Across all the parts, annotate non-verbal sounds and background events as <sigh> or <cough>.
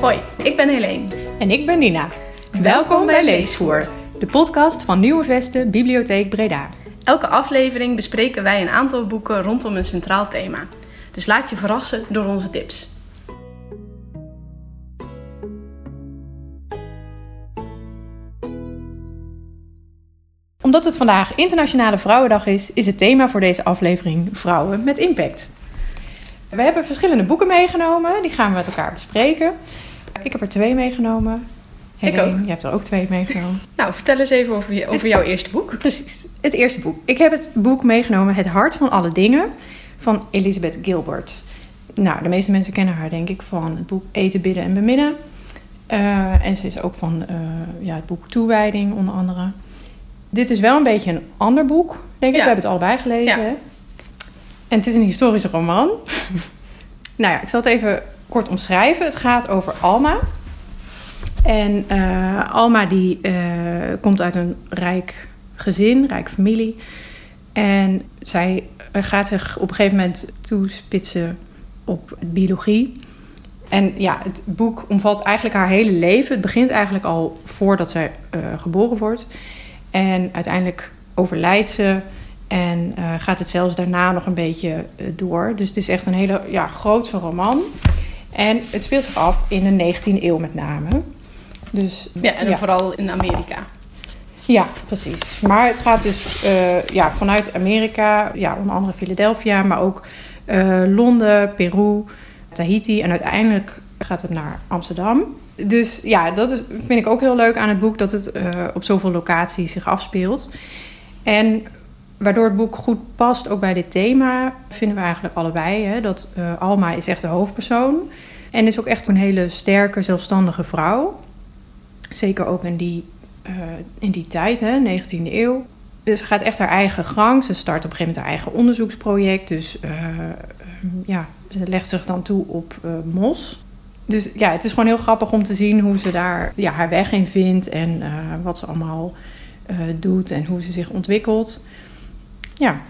Hoi, ik ben Helene. En ik ben Nina. Welkom bij Leesvoer, de podcast van Nieuwe Vesten Bibliotheek Breda. Elke aflevering bespreken wij een aantal boeken rondom een centraal thema. Dus laat je verrassen door onze tips. Omdat het vandaag Internationale Vrouwendag is, is het thema voor deze aflevering Vrouwen met Impact. We hebben verschillende boeken meegenomen, die gaan we met elkaar bespreken. Ik heb er twee meegenomen. Helene, Ik ook. jij hebt er ook twee meegenomen. <laughs> Nou, vertel eens even over, je, over jouw eerste boek. Precies, het eerste boek. Ik heb het boek meegenomen Het Hart van Alle Dingen van Elizabeth Gilbert. Nou, de meeste mensen kennen haar denk ik van het boek Eten, Bidden en Beminnen. Eh, en ze is ook van eh, ja, het boek Toewijding onder andere. Dit is wel een beetje een ander boek, denk ik. Ja. We hebben het allebei gelezen. Ja. En het is een historische roman. <laughs> nou ja, ik zal het even kort omschrijven. Het gaat over Alma. En eh, Alma die eh, komt uit een rijk gezin, rijk familie. En zij eh, gaat zich op een gegeven moment toespitsen op biologie. En ja, het boek omvat eigenlijk haar hele leven. Het begint eigenlijk al voordat zij geboren wordt. En uiteindelijk overlijdt ze. En gaat het zelfs daarna nog een beetje door. Dus het is echt een hele ja, grootse roman. En het speelt zich af in de 19e eeuw met name. Dus, Ja, en vooral in Amerika. ja, precies. Maar het gaat dus eh, ja, vanuit Amerika, ja, onder andere Philadelphia, maar ook eh, Londen, Peru, Tahiti en uiteindelijk gaat het naar Amsterdam. Dus ja, dat is, vind ik ook heel leuk aan het boek, dat het eh, op zoveel locaties zich afspeelt. En waardoor het boek goed past ook bij dit thema, vinden we eigenlijk allebei. Hè, dat eh, Alma is echt de hoofdpersoon en is ook echt een hele sterke, zelfstandige vrouw. Zeker ook in die, eh, in die tijd, hè, 19e eeuw. Dus ze gaat echt haar eigen gang. Ze start op een gegeven moment haar eigen onderzoeksproject. Dus eh, eh, ja, ze legt zich dan toe op mos. Dus ja, het is gewoon heel grappig om te zien hoe ze daar ja, haar weg in vindt. En wat ze allemaal doet en hoe ze zich ontwikkelt. Ja,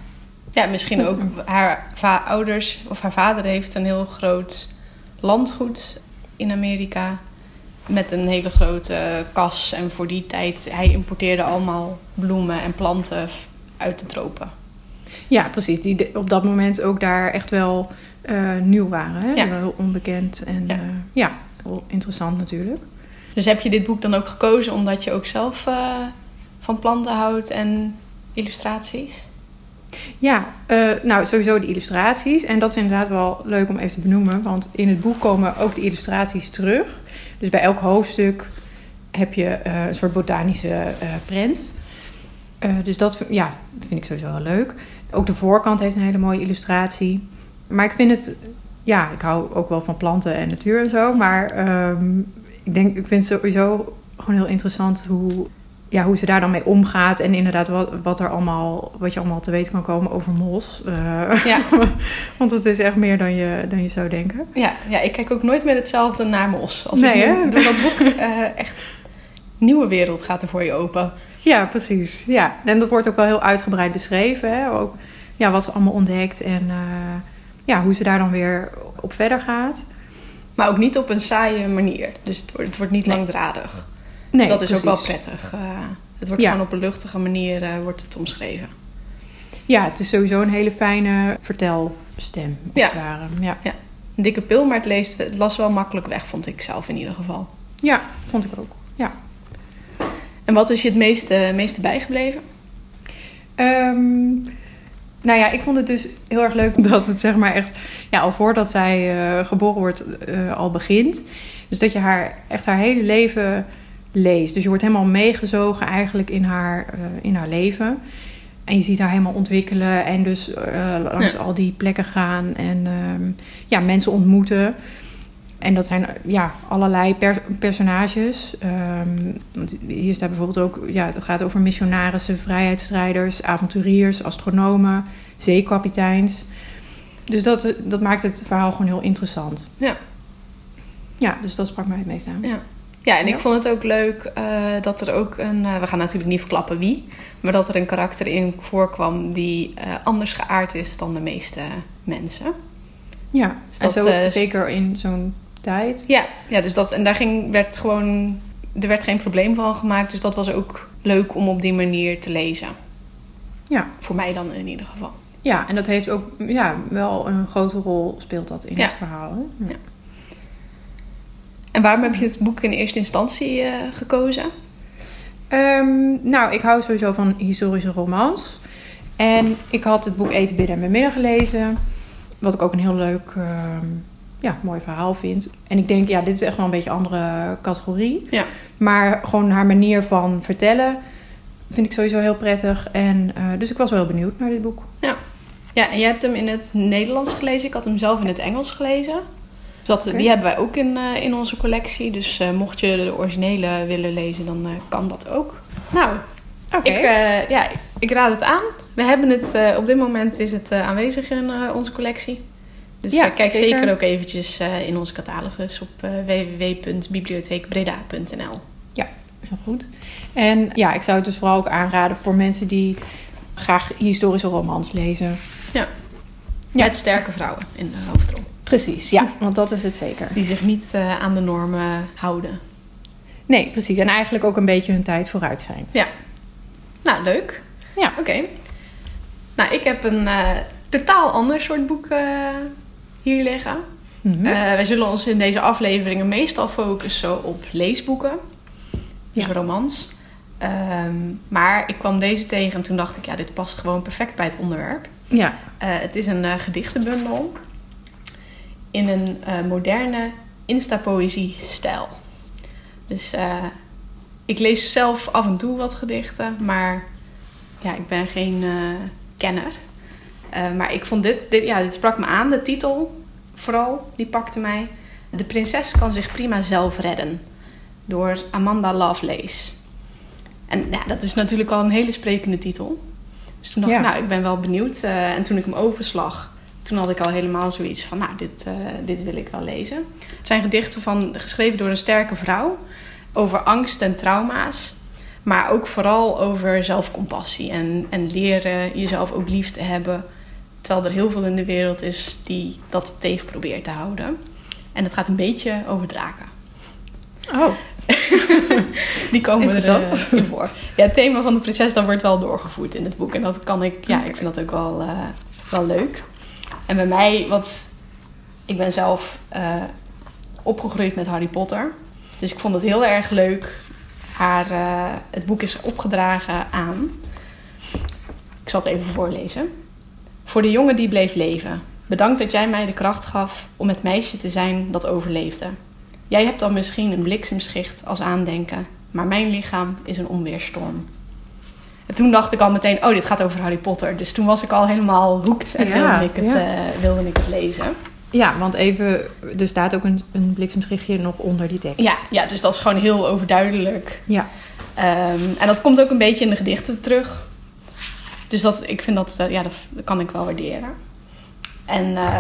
Ja, misschien ook haar ouders of haar vader heeft een heel groot landgoed in Amerika. Met een hele grote kas. En voor die tijd, hij importeerde allemaal bloemen en planten uit de tropen. ja precies. Die op dat moment ook daar echt wel eh, nieuw waren. Hè? Ja. Heel onbekend. En Ja. ja. ja, heel interessant natuurlijk. Dus heb je dit boek dan ook gekozen omdat je ook zelf eh, van planten houdt en illustraties? Ja, eh, nou sowieso de illustraties. En dat is inderdaad wel leuk om even te benoemen. Want in het boek komen ook de illustraties terug. Dus bij elk hoofdstuk heb je eh, een soort botanische prent. Eh, dus dat ja, vind ik sowieso wel leuk. Ook de voorkant heeft een hele mooie illustratie. Maar ik vind het... Ja, ik hou ook wel van planten en natuur en zo. Maar ehm, ik, denk, ik vind het sowieso gewoon heel interessant hoe ja, hoe ze daar dan mee omgaat. En inderdaad wat, wat, er allemaal, wat je allemaal te weten kan komen over mos. Eh, Ja. <laughs> want het is echt meer dan je, dan je zou denken. Ja, ja, ik kijk ook nooit meer hetzelfde naar mos. Als Nee, ik nu door dat boek eh, echt nieuwe wereld gaat er voor je open. Ja, precies. Ja. En dat wordt ook wel heel uitgebreid beschreven. Hè? Ook ja, wat ze allemaal ontdekt en eh, ja, hoe ze daar dan weer op verder gaat. Maar ook niet op een saaie manier. Dus het wordt, het wordt niet Nee. langdradig. Nee, dat is ook wel prettig. eh, het wordt Ja. gewoon op een luchtige manier eh, wordt het omschreven. Ja, het is sowieso een hele fijne vertelstem. Ja. ware. Ja. Een dikke pil, maar het, leest, het las wel makkelijk weg, vond ik zelf in ieder geval. ja, vond ik ook. Ja. En wat is je het meeste, meeste bijgebleven? Ehm, nou ja, ik vond het dus heel erg leuk <laughs> dat het zeg maar echt, ja, al voordat zij eh, geboren wordt, al begint. Dus dat je haar echt haar hele leven leest. Dus je wordt helemaal meegezogen eigenlijk in haar, eh, in haar leven. En je ziet haar helemaal ontwikkelen en dus eh, langs Ja. al die plekken gaan en ehm, ja, mensen ontmoeten. En dat zijn ja, allerlei per- personages. Want hier staat bijvoorbeeld ook, ja, het gaat over missionarissen, vrijheidsstrijders, avonturiers, astronomen, zeekapiteins. Dus dat, dat maakt het verhaal gewoon heel interessant. Ja. Ja, dus dat sprak mij het meest aan. Ja. Ja, en ik vond het ook leuk eh, dat er ook een... eh, we gaan natuurlijk niet verklappen wie. Maar dat er een karakter in voorkwam die eh, anders geaard is dan de meeste mensen. Ja, Dus en zo, zeker in zo'n tijd. Ja, ja dus dat, en daar ging, werd gewoon, er werd geen probleem van gemaakt. Dus dat was ook leuk om op die manier te lezen. Ja. Voor mij dan in ieder geval. Ja, en dat heeft ook ja, wel een grote rol speelt dat in Ja. het verhaal. hè? Ja. En waarom heb je het boek in eerste instantie eh, gekozen? Ehm, nou, ik hou sowieso van historische romans. En ik had het boek Eten, Bidden en Bemidden gelezen. Wat ik ook een heel leuk, ehm, ja, mooi verhaal vind. En ik denk, ja, dit is echt wel een beetje een andere categorie. Ja. Maar gewoon haar manier van vertellen vind ik sowieso heel prettig. En, eh, dus ik was wel benieuwd naar dit boek. Ja, en jij hebt hem in het Nederlands gelezen. Ik had hem zelf in het Engels gelezen. Dat. Die hebben wij ook in, eh, in onze collectie. Dus eh, mocht je de originele willen lezen, dan eh, kan dat ook. Nou, Oké. ik, ja, ik raad het aan. We hebben het, op dit moment is het aanwezig in onze collectie. Dus Ja, kijk zeker. zeker ook eventjes in onze catalogus op www.bibliotheekbreda.nl. Heel goed. En ja, ik zou het dus vooral ook aanraden voor mensen die graag historische romans lezen. Ja. Met sterke vrouwen in de hoofdrol. Precies, ja, <laughs> want dat is het zeker. Die zich niet eh, aan de normen houden. Nee, precies. En eigenlijk ook een beetje hun tijd vooruit zijn. Nou, leuk. Ja. Oké. Nou, ik heb een eh, totaal ander soort boek eh, hier liggen. Mhm. Eh, wij zullen ons in deze afleveringen meestal focussen op leesboeken. Dus Ja. romans. Ehm, maar ik kwam deze tegen en toen dacht ik, ja, dit past gewoon perfect bij het onderwerp. ja. Eh, het is een gedichtenbundel in een eh, moderne instapoëzie-stijl. Dus eh, ik lees zelf af en toe wat gedichten, maar ja, ik ben geen eh, kenner. Maar ik vond dit, dit, ja, dit sprak me aan, de titel vooral, die pakte mij. De prinses kan zich prima zelf redden, door Amanda Lovelace. En ja, dat is natuurlijk al een hele sprekende titel. Dus toen dacht ik, nou, ik ben wel benieuwd. En toen ik hem overslag, toen had ik al helemaal zoiets van, nou, dit, eh, dit wil ik wel lezen. Het zijn gedichten van, geschreven door een sterke vrouw over angst en trauma's. Maar ook vooral over zelfcompassie en, en leren jezelf ook lief te hebben. Terwijl er heel veel in de wereld is die dat tegen probeert te houden. En het gaat een beetje over draken. Oh, <laughs> Die komen er eh, in voor. Ja, het thema van de prinses dat wordt wel doorgevoerd in het boek. En dat kan ik, ja, ik vind dat ook wel, eh, wel leuk. En bij mij, wat ik ben zelf eh, opgegroeid met Harry Potter. Dus ik vond het heel erg leuk. Haar, eh, het boek is opgedragen aan. Ik zal het even voorlezen. Voor de jongen die bleef leven. Bedankt dat jij mij de kracht gaf om het meisje te zijn dat overleefde. Jij hebt dan misschien een bliksemschicht als aandenken, maar mijn lichaam is een onweerstorm. En toen dacht ik al meteen, oh, dit gaat over Harry Potter. Dus toen was ik al helemaal hoekt en Ja, wilde, ik het, ja. eh, wilde ik het lezen. ja, want even, er staat ook een, een bliksemschichtje nog onder die tekst. Ja, ja, dus dat is gewoon heel overduidelijk. Ja. Ehm, en dat komt ook een beetje in de gedichten terug. Dus dat, ik vind dat, eh, ja, dat, dat kan ik wel waarderen. En eh,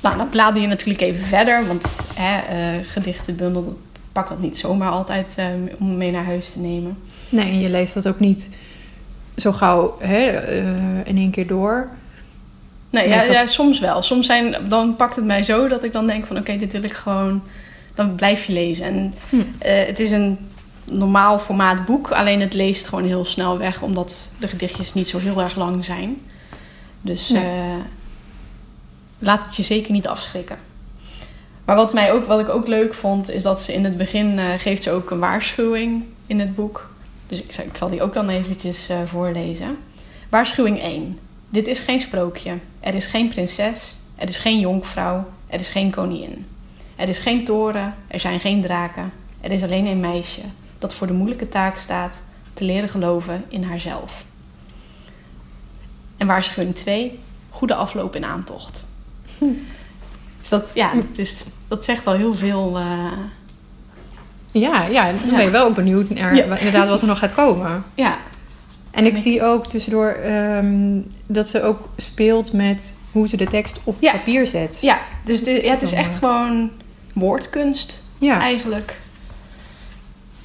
nou, dan blader je natuurlijk even verder. Want hè, gedichtenbundel pak dat niet zomaar altijd om mee naar huis te nemen. Nee, en je leest dat ook niet zo gauw hè, eh, in één keer door. Nee, ja, ja, soms wel. Soms zijn, dan pakt het mij zo dat ik dan denk van... oké, dit wil ik gewoon... dan blijf je lezen. En Hm. eh, het is een normaal formaat boek... alleen het leest gewoon heel snel weg... omdat de gedichtjes niet zo heel erg lang zijn. Dus Nee. eh, laat het je zeker niet afschrikken. Maar wat, mij ook, wat ik ook leuk vond... is dat ze in het begin geeft ze ook een waarschuwing in het boek. Dus ik, zal- ik zal die ook dan eventjes eh, voorlezen. Waarschuwing 1. Dit is geen sprookje. Er is geen prinses. Er is geen jonkvrouw. Er is geen koningin. Er is geen toren. Er zijn geen draken. Er is alleen een meisje dat voor de moeilijke taak staat te leren geloven in haarzelf. En waarschuwing 2. Goede afloop in aantocht. Dus dat, ja, dat, is, dat zegt al heel veel. eh, Ja, ja, dan ben je wel ook benieuwd naar Ja. inderdaad wat er nog gaat komen. <laughs> ja, En ik zie ook tussendoor ehm, dat ze ook speelt met hoe ze de tekst op Ja. papier zet. ja, dus de- ja, het is echt eh, gewoon woordkunst. Ja. eigenlijk.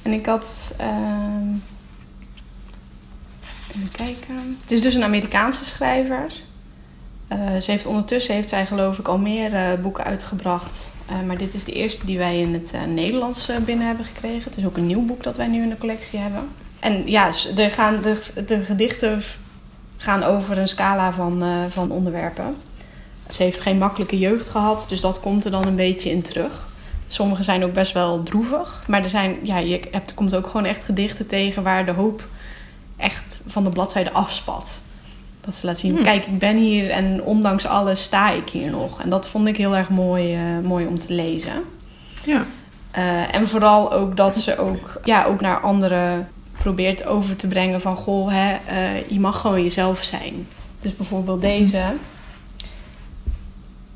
En ik had. ehm, even kijken. Het is dus een Amerikaanse schrijver. Eh, ze heeft ondertussen heeft zij geloof ik al meer eh, boeken uitgebracht. Eh, maar dit is de eerste die wij in het Nederlands binnen hebben gekregen. Het is ook een nieuw boek dat wij nu in de collectie hebben. En ja, er gaan de, de gedichten gaan over een scala van, van onderwerpen. Ze heeft geen makkelijke jeugd gehad, dus dat komt er dan een beetje in terug. Sommige zijn ook best wel droevig. Maar er zijn, ja, je hebt, komt ook gewoon echt gedichten tegen waar de hoop echt van de bladzijde afspat. Dat ze laat zien, hmm. kijk, ik ben hier en ondanks alles sta ik hier nog. En dat vond ik heel erg mooi, uh, mooi om te lezen. Ja. Uh, en vooral ook dat ze ook, ja, ook naar anderen probeert over te brengen van... goh, hè, uh, je mag gewoon jezelf zijn. Dus bijvoorbeeld deze.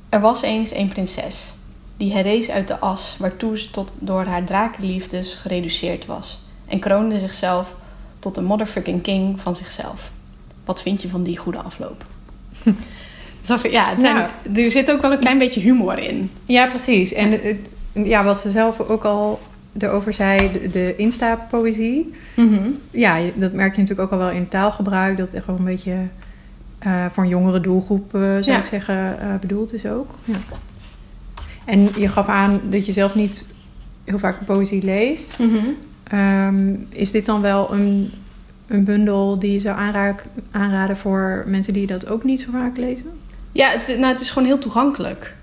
Er was eens een prinses die herrees uit de as waartoe ze tot door haar drakenliefdes gereduceerd was en kroonde zichzelf tot de motherfucking king van zichzelf. Wat vind je van die goede afloop? <laughs> ja, het zijn, er zit ook wel een klein beetje humor in. Ja, precies. En ja, wat ze zelf ook al erover zei, de, de Insta-poëzie. Mhm. Ja, dat merk je natuurlijk ook al wel in taalgebruik. Dat echt wel een beetje uh, voor een jongere doelgroep, uh, zou ik zeggen, uh, bedoeld is ook. Ja. En je gaf aan dat je zelf niet heel vaak poëzie leest. Mhm. Ehm, is dit dan wel een, een bundel die je zou aanraden voor mensen die dat ook niet zo vaak lezen? Ja, het, nou, het is gewoon heel toegankelijk.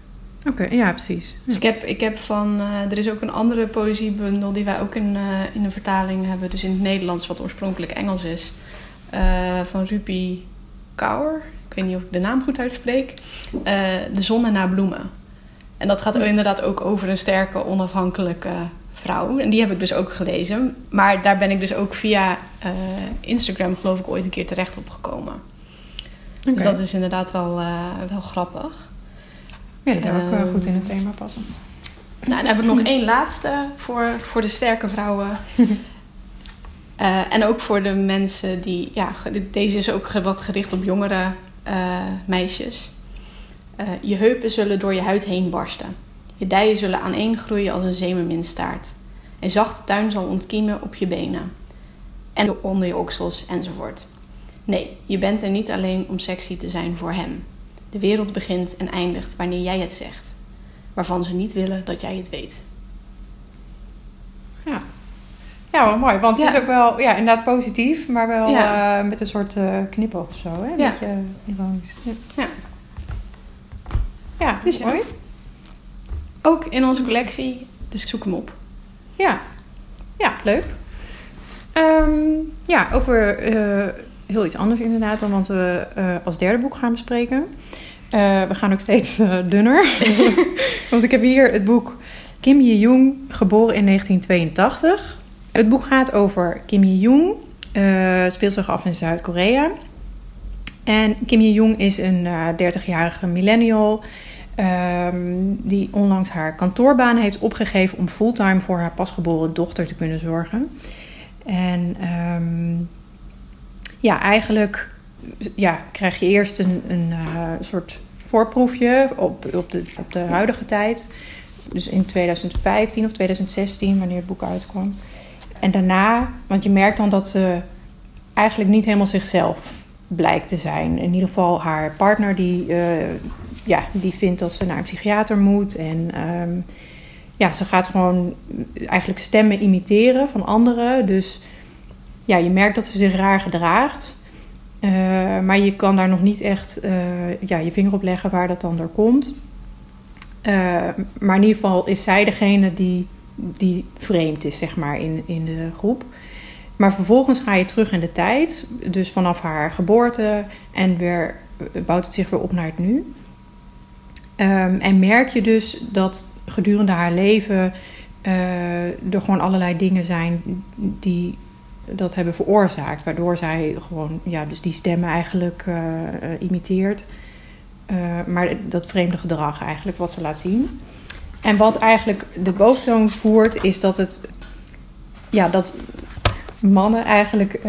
Oké, ja, precies. Dus ik heb, ik heb van... Uh, er is ook een andere poëziebundel die wij ook in, uh, in een vertaling hebben. Dus in het Nederlands, wat oorspronkelijk Engels is. Uh, van Rupi Kaur. Ik weet niet of ik de naam goed uitspreek. de zon en haar bloemen. En dat gaat inderdaad ook over een sterke, onafhankelijke vrouw. En die heb ik dus ook gelezen. Maar daar ben ik dus ook via uh, Instagram, geloof ik, ooit een keer terecht op gekomen. Dus dat is inderdaad wel, uh, wel grappig. Ja, die zou ook uh, goed in het thema passen. Nou, dan heb ik nog <laughs> één laatste voor, voor de sterke vrouwen. <laughs> en ook voor de mensen die... Ja, deze is ook wat gericht op jongere meisjes. Je heupen zullen door je huid heen barsten. Je dijen zullen aaneengroeien als een zeemerminstaart. Een zachte tuin zal ontkiemen op je benen. En onder je oksels enzovoort. Nee, je bent er niet alleen om sexy te zijn voor hem. De wereld begint en eindigt wanneer jij het zegt. Waarvan ze niet willen dat jij het weet. Ja, ja wel mooi. Want het is ook wel ja, inderdaad positief, maar wel uh, met een soort uh, knipoog of zo. Hè? Een ja. beetje ironisch. Ja. ja. Ja, dus mooi. Ook in onze collectie, dus ik zoek hem op. Ja, ja leuk. Um, ja, ook weer uh, heel iets anders inderdaad dan wat we uh, als derde boek gaan bespreken. Uh, we gaan ook steeds dunner. <laughs> Want ik heb hier het boek Kim Ji-young, geboren in 1982. Het boek gaat over Kim Ji-young, speelt zich af in Zuid-Korea. En Kim Ji-young is een 30-jarige millennial Ehm, die onlangs haar kantoorbaan heeft opgegeven om fulltime voor haar pasgeboren dochter te kunnen zorgen. En ehm, ja, eigenlijk ja, krijg je eerst een, een uh, soort voorproefje op, op, de, op de huidige tijd. Dus in 2015 of 2016, wanneer het boek uitkwam. En daarna, want je merkt dan dat ze eigenlijk niet helemaal zichzelf blijkt te zijn. In ieder geval haar partner die, uh, ja, die vindt dat ze naar een psychiater moet. En ehm, ja, ze gaat gewoon eigenlijk stemmen imiteren van anderen. Dus ja, je merkt dat ze zich raar gedraagt. Uh, maar je kan daar nog niet echt uh, ja, je vinger op leggen waar dat dan door komt. maar in ieder geval is zij degene die, die vreemd is, zeg maar, in, in de groep. Maar vervolgens ga je terug in de tijd, dus vanaf haar geboorte en weer bouwt het zich weer op naar het nu. Um, en merk je dus dat gedurende haar leven uh, er gewoon allerlei dingen zijn die dat hebben veroorzaakt. Waardoor zij gewoon, ja, dus die stemmen eigenlijk uh, imiteert. Uh, maar dat vreemde gedrag eigenlijk, wat ze laat zien. En wat eigenlijk de boventoon voert, is dat het, ja, dat mannen eigenlijk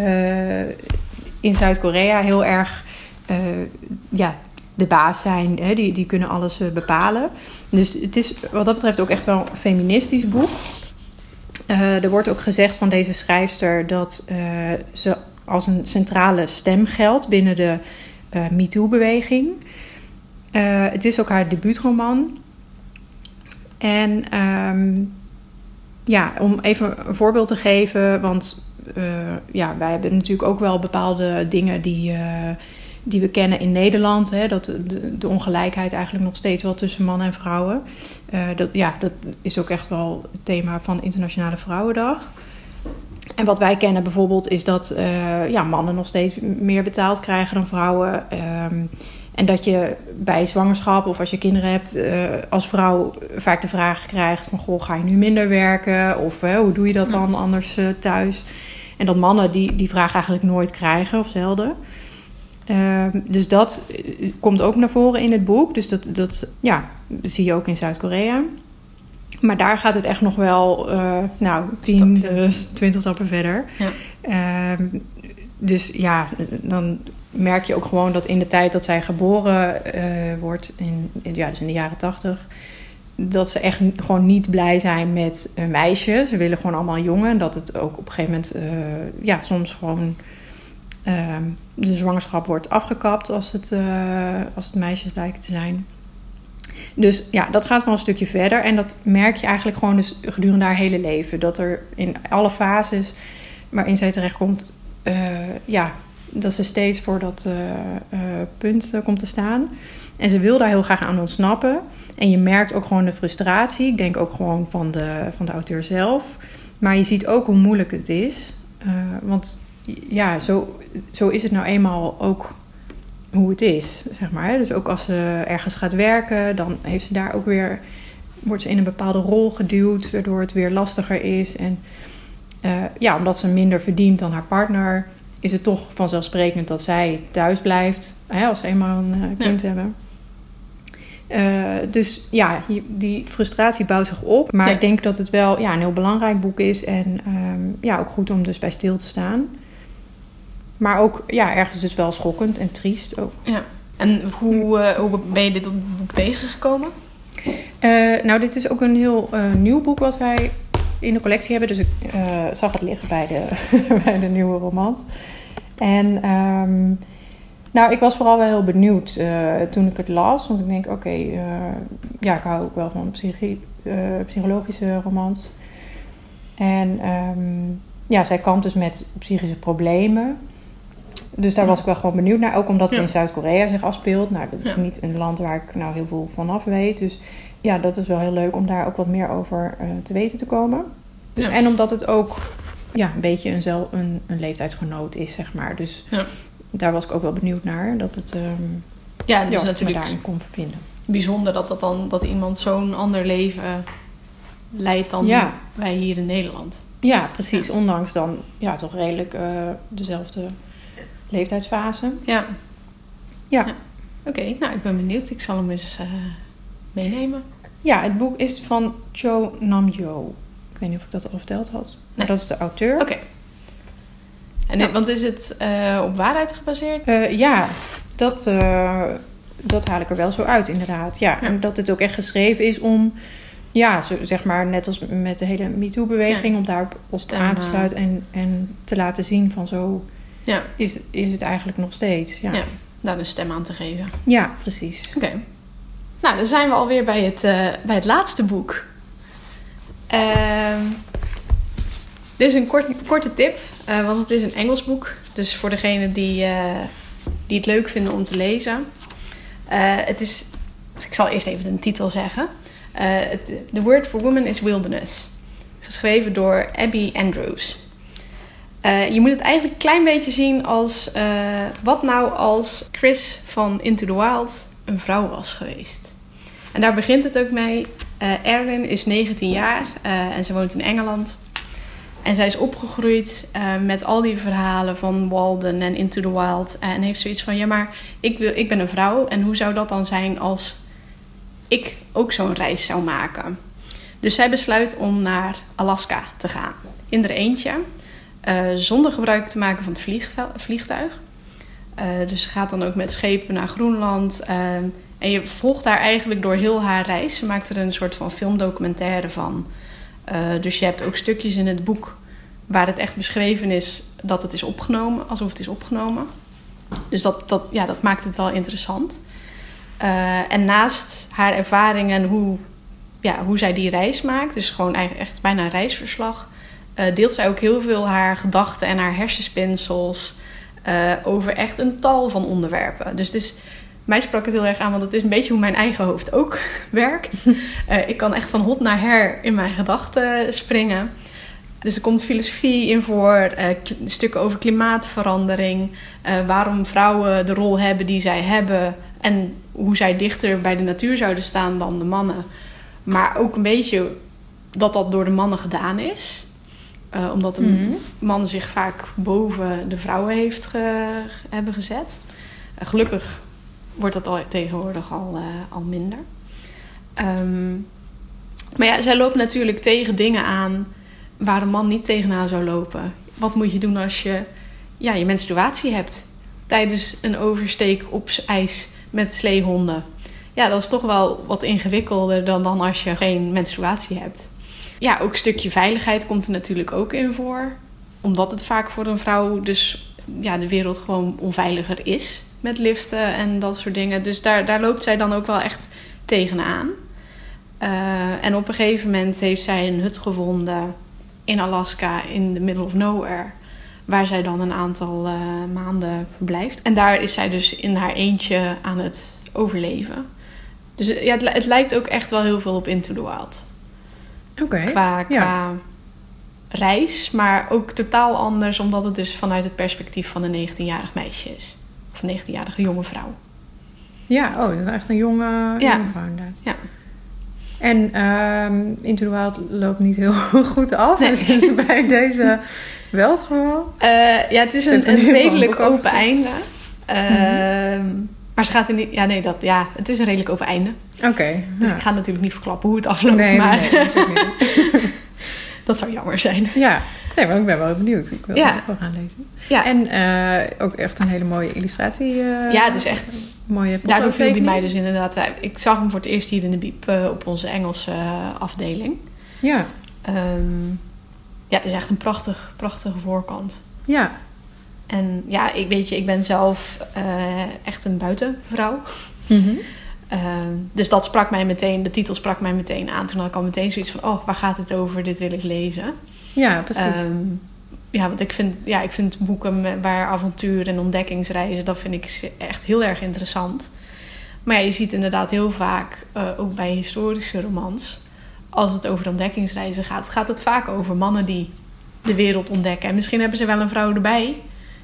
in Zuid-Korea heel erg ja, de baas zijn. Hè? Die, die kunnen alles uh, bepalen. Dus het is wat dat betreft ook echt wel een feministisch boek. er wordt ook gezegd van deze schrijfster dat ze als een centrale stem geldt binnen de MeToo-beweging. het is ook haar debuutroman. En ehm, ja, om even een voorbeeld te geven, want ja, wij hebben natuurlijk ook wel bepaalde dingen die, die we kennen in Nederland. Hè, dat de, de, ongelijkheid eigenlijk nog steeds wel tussen mannen en vrouwen. Uh, dat, ja, dat is ook echt wel het thema van Internationale Vrouwendag. En wat wij kennen bijvoorbeeld is dat ja, mannen nog steeds meer betaald krijgen dan vrouwen. Um, en dat je bij zwangerschap of als je kinderen hebt, uh, als vrouw vaak de vraag krijgt van... Goh, ga je nu minder werken? Of uh, hoe doe je dat dan anders thuis? En dat mannen die, die vraag eigenlijk nooit krijgen of zelden. Ehm, dus dat komt ook naar voren in het boek. Dus dat, dat ja, zie je ook in Zuid-Korea. Maar daar gaat het echt nog wel, nou, 10, 20 stappen verder. Ja. Ehm, dus ja, dan merk je ook gewoon dat in de tijd dat zij geboren wordt, in, ja, dus in de jaren tachtig, dat ze echt gewoon niet blij zijn met een meisje. Ze willen gewoon allemaal jongen. En dat het ook op een gegeven moment, ja, soms gewoon de zwangerschap wordt afgekapt als het, uh, als het meisjes blijken te zijn. Dus ja, dat gaat wel een stukje verder. En dat merk je eigenlijk gewoon dus gedurende haar hele leven. Dat er in alle fases waarin zij terechtkomt, ja, dat ze steeds voor dat uh, uh, punt uh, komt te staan. En ze wil daar heel graag aan ontsnappen. En je merkt ook gewoon de frustratie. Ik denk ook gewoon van de, van de auteur zelf. Maar je ziet ook hoe moeilijk het is. want ja, zo, zo is het nou eenmaal ook hoe het is, zeg maar. Dus ook als ze ergens gaat werken, dan heeft ze daar ook weer... wordt ze in een bepaalde rol geduwd, waardoor het weer lastiger is. En ja, omdat ze minder verdient dan haar partner is het toch vanzelfsprekend dat zij thuis blijft hè, als ze eenmaal een uh, kind hebben. Uh, dus ja, die frustratie bouwt zich op. Maar ja. ik denk dat het wel ja, een heel belangrijk boek is. En um, ja, ook goed om dus bij stil te staan. Maar ook ja, ergens dus wel schokkend en triest ook. Ja. En hoe, uh, hoe ben je dit boek tegengekomen? nou, dit is ook een heel nieuw boek wat wij in de collectie hebben. Dus ik zag het liggen bij de, <laughs> bij de nieuwe romans. En um, nou, ik was vooral wel heel benieuwd toen ik het las. Want ik denk, oké, okay, ja, ik hou ook wel van psychi psychologische romans. En um, ja, zij kampt dus met psychische problemen. Dus daar was ik wel gewoon benieuwd naar. Ook omdat het in Zuid-Korea zich afspeelt. Nou, dat is niet een land waar ik nou heel veel van af weet. Dus ja, dat is wel heel leuk om daar ook wat meer over te weten te komen. Ja. En omdat het ook ja, een beetje een, zel, een, een leeftijdsgenoot is, zeg maar. Dus ja. daar was ik ook wel benieuwd naar. Dat het um, ja, dus natuurlijk daarin kon verbinden. Bijzonder dat, dat, dan, dat iemand zo'n ander leven leidt dan ja. wij hier in Nederland. Ja, precies. Ondanks dan ja, toch redelijk uh, dezelfde leeftijdsfase. Ja. Ja. ja. Oké, okay, nou ik ben benieuwd. Ik zal hem eens uh, meenemen. Ja, het boek is van Cho Namjo weet niet of ik dat al verteld had. Maar dat is de auteur. Oké. Okay. En ja. want is het uh, op waarheid gebaseerd? Uh, ja, dat, dat haal ik er wel zo uit, inderdaad. Ja, ja. en dat het ook echt geschreven is om, ja, zeg maar, net als met de hele MeToo-beweging, om daarop op aan te sluiten en, en te laten zien van zo ja. is, is het eigenlijk nog steeds. Ja, ja daar een stem aan te geven. Ja, precies. Oké. Okay. Nou, dan zijn we alweer bij het, bij het laatste boek. Uh, dit is een kort, korte tip, uh, want het is een Engels boek. Dus voor degenen die, uh, die het leuk vinden om te lezen. Het is, ik zal eerst even de titel zeggen. Het, The Word for Woman is Wilderness. Geschreven door Abby Andrews. Je moet het eigenlijk een klein beetje zien als... wat nou als Chris van Into the Wild een vrouw was geweest. En daar begint het ook mee. Uh, Erin is 19 jaar en ze woont in Engeland. En zij is opgegroeid met al die verhalen van Walden en Into the Wild. En heeft zoiets van: ja, maar ik, wil, ik ben een vrouw. En hoe zou dat dan zijn als ik ook zo'n reis zou maken? Dus zij besluit om naar Alaska te gaan. In er eentje. Zonder gebruik te maken van het vliegtuig. dus ze gaat dan ook met schepen naar Groenland. En je volgt haar eigenlijk door heel haar reis. Ze maakt er een soort van filmdocumentaire van. Uh, dus je hebt ook stukjes in het boek waar het echt beschreven is dat het is opgenomen, alsof het is opgenomen. Dus dat, dat, ja, dat maakt het wel interessant. En naast haar ervaringen en hoe ja, hoe zij die reis maakt. Dus gewoon eigenlijk echt bijna een reisverslag. Eh, deelt zij ook heel veel haar gedachten en haar hersenspinsels eh, over echt een tal van onderwerpen. Dus het mij sprak het heel erg aan, want het is een beetje hoe mijn eigen hoofd ook <laughs> werkt. Eh, ik kan echt van hot naar her in mijn gedachten springen. Dus er komt filosofie in voor, stukken over klimaatverandering, waarom vrouwen de rol hebben die zij hebben en hoe zij dichter bij de natuur zouden staan dan de mannen. Maar ook een beetje dat dat door de mannen gedaan is. Eh, omdat de Mhm. man zich vaak boven de vrouwen heeft ge- hebben gezet. Eh, gelukkig wordt dat al tegenwoordig al, eh, al minder. Ehm, maar ja, zij loopt natuurlijk tegen dingen aan waar een man niet tegenaan zou lopen. Wat moet je doen als je ja, je menstruatie hebt tijdens een oversteek op ijs met sleehonden? Ja, dat is toch wel wat ingewikkelder dan, dan als je geen menstruatie hebt. Ja, ook een stukje veiligheid komt er natuurlijk ook in voor. Omdat het vaak voor een vrouw dus ja, de wereld gewoon onveiliger is met liften en dat soort dingen. Dus daar, daar loopt zij dan ook wel echt tegenaan. Eh, en op een gegeven moment heeft zij een hut gevonden in Alaska in the middle of nowhere. Waar zij dan een aantal eh, maanden verblijft. En daar is zij dus in haar eentje aan het overleven. Dus ja, het, het lijkt ook echt wel heel veel op Into the Wild. Qua, qua reis, maar ook totaal anders, omdat het dus vanuit het perspectief van een 19-jarig meisje is. Of een 19-jarige jonge vrouw. Ja, oh, dat is echt een jonge, Ja. jonge vrouw inderdaad. Ja. En ehm Into the Wild loopt niet heel <laughs> goed af. Nee. Dus is <laughs> bij deze wel het geval. Eh, ja, het is een, een redelijk open einde. Ehm, Maar ze gaat in die... Ja, nee, dat, ja, het is een redelijk open einde. Oké. Dus ja. ik ga natuurlijk niet verklappen hoe het afloopt. Nee, nee, maar nee, natuurlijk niet. <laughs> dat zou jammer zijn. Ja, nee, maar ik ben wel benieuwd. Ik wil Ja. het ook wel gaan lezen. Ja, En eh, ook echt een hele mooie illustratie. eh, ja het is echt... mooie Daardoor viel die mij dus inderdaad... eh, Ik zag hem voor het eerst hier in de Biep op onze Engelse afdeling. Ja, Ehm, ja, het is echt een prachtig, prachtige voorkant. ja. En ja, ik weet je, ik ben zelf eh, echt een buitenvrouw. Ehm, dus dat sprak mij meteen, de titel sprak mij meteen aan. Toen had ik al meteen zoiets van, oh, waar gaat het over? Dit wil ik lezen. Ja, precies. Ehm, ja, want ik vind, ja, ik vind boeken waar avontuur en ontdekkingsreizen, dat vind ik echt heel erg interessant. Maar ja, je ziet inderdaad heel vaak, eh, ook bij historische romans, als het over ontdekkingsreizen gaat, gaat het vaak over mannen die de wereld ontdekken. En misschien hebben ze wel een vrouw erbij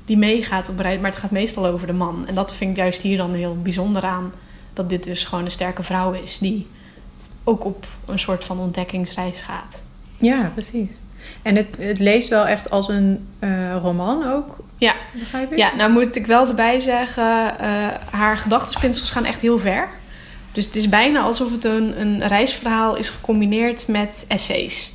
die meegaat op reis, maar het gaat meestal over de man. En dat vind ik juist hier dan heel bijzonder aan, dat dit dus gewoon een sterke vrouw is die ook op een soort van ontdekkingsreis gaat. ja, precies. En het, het leest wel echt als een eh, roman ook. Ja. Begrijp ik? Ja, nou moet ik wel erbij zeggen, eh, haar gedachtenspinsels gaan echt heel ver. Dus het is bijna alsof het een, een reisverhaal is gecombineerd met essays.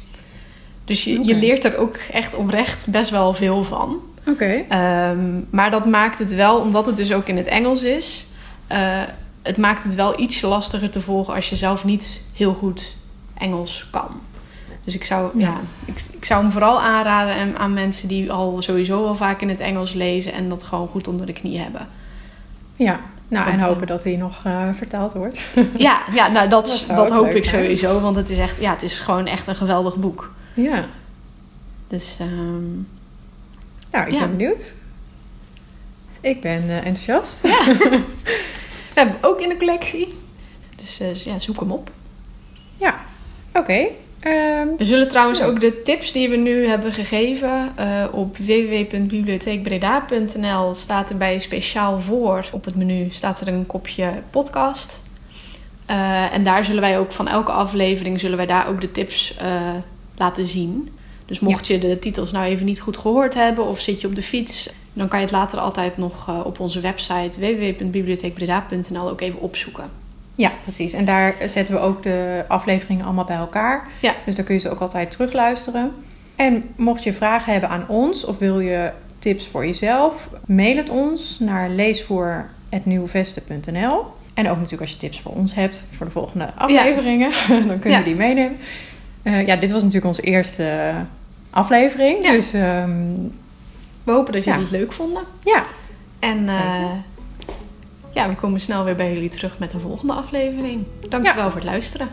Dus je, je leert er ook echt oprecht best wel veel van. Oké. Ehm, maar dat maakt het wel, omdat het dus ook in het Engels is, eh, het maakt het wel iets lastiger te volgen als je zelf niet heel goed Engels kan. Dus ik zou, ja. Ja. ik, ik zou hem vooral aanraden aan, aan mensen die al sowieso wel vaak in het Engels lezen en dat gewoon goed onder de knie hebben. Ja. Nou, Want, en eh, hopen dat hij nog eh, vertaald wordt. <laughs> Ja, ja nou dat, <laughs> Dat hoop leuk ik sowieso, want het is echt, ja, het is gewoon echt een geweldig boek. ja. Dus ehm, Nou, ik Ja. ben benieuwd. Ik ben eh, enthousiast. <laughs> we hebben hem ook in de collectie. Dus eh, ja, zoek hem op. Ja. Oké. Ehm, We zullen trouwens Ja. ook de tips die we nu hebben gegeven eh, op www.bibliotheekbreda.nl staat erbij speciaal voor op het menu staat er een kopje podcast. En daar zullen wij ook van elke aflevering zullen wij daar ook de tips laten zien. Dus mocht je de titels nou even niet goed gehoord hebben of zit je op de fiets, dan kan je het later altijd nog eh, op onze website www.bibliotheekbreda.nl ook even opzoeken. ja, precies. En daar zetten we ook de afleveringen allemaal bij elkaar. Ja. Dus dan kun je ze ook altijd terugluisteren. En mocht je vragen hebben aan ons of wil je tips voor jezelf, mail het ons naar leesvoer.nieuwvesten.nl. En ook natuurlijk als je tips voor ons hebt voor de volgende afleveringen, <laughs> dan kun je Ja. die meenemen. Eh, ja, dit was natuurlijk onze eerste aflevering. Ja. Dus ehm, We hopen dat jullie Ja. het leuk vonden. ja, En eh, ja, we komen snel weer bij jullie terug met de volgende aflevering. Dankjewel Ja. voor het luisteren.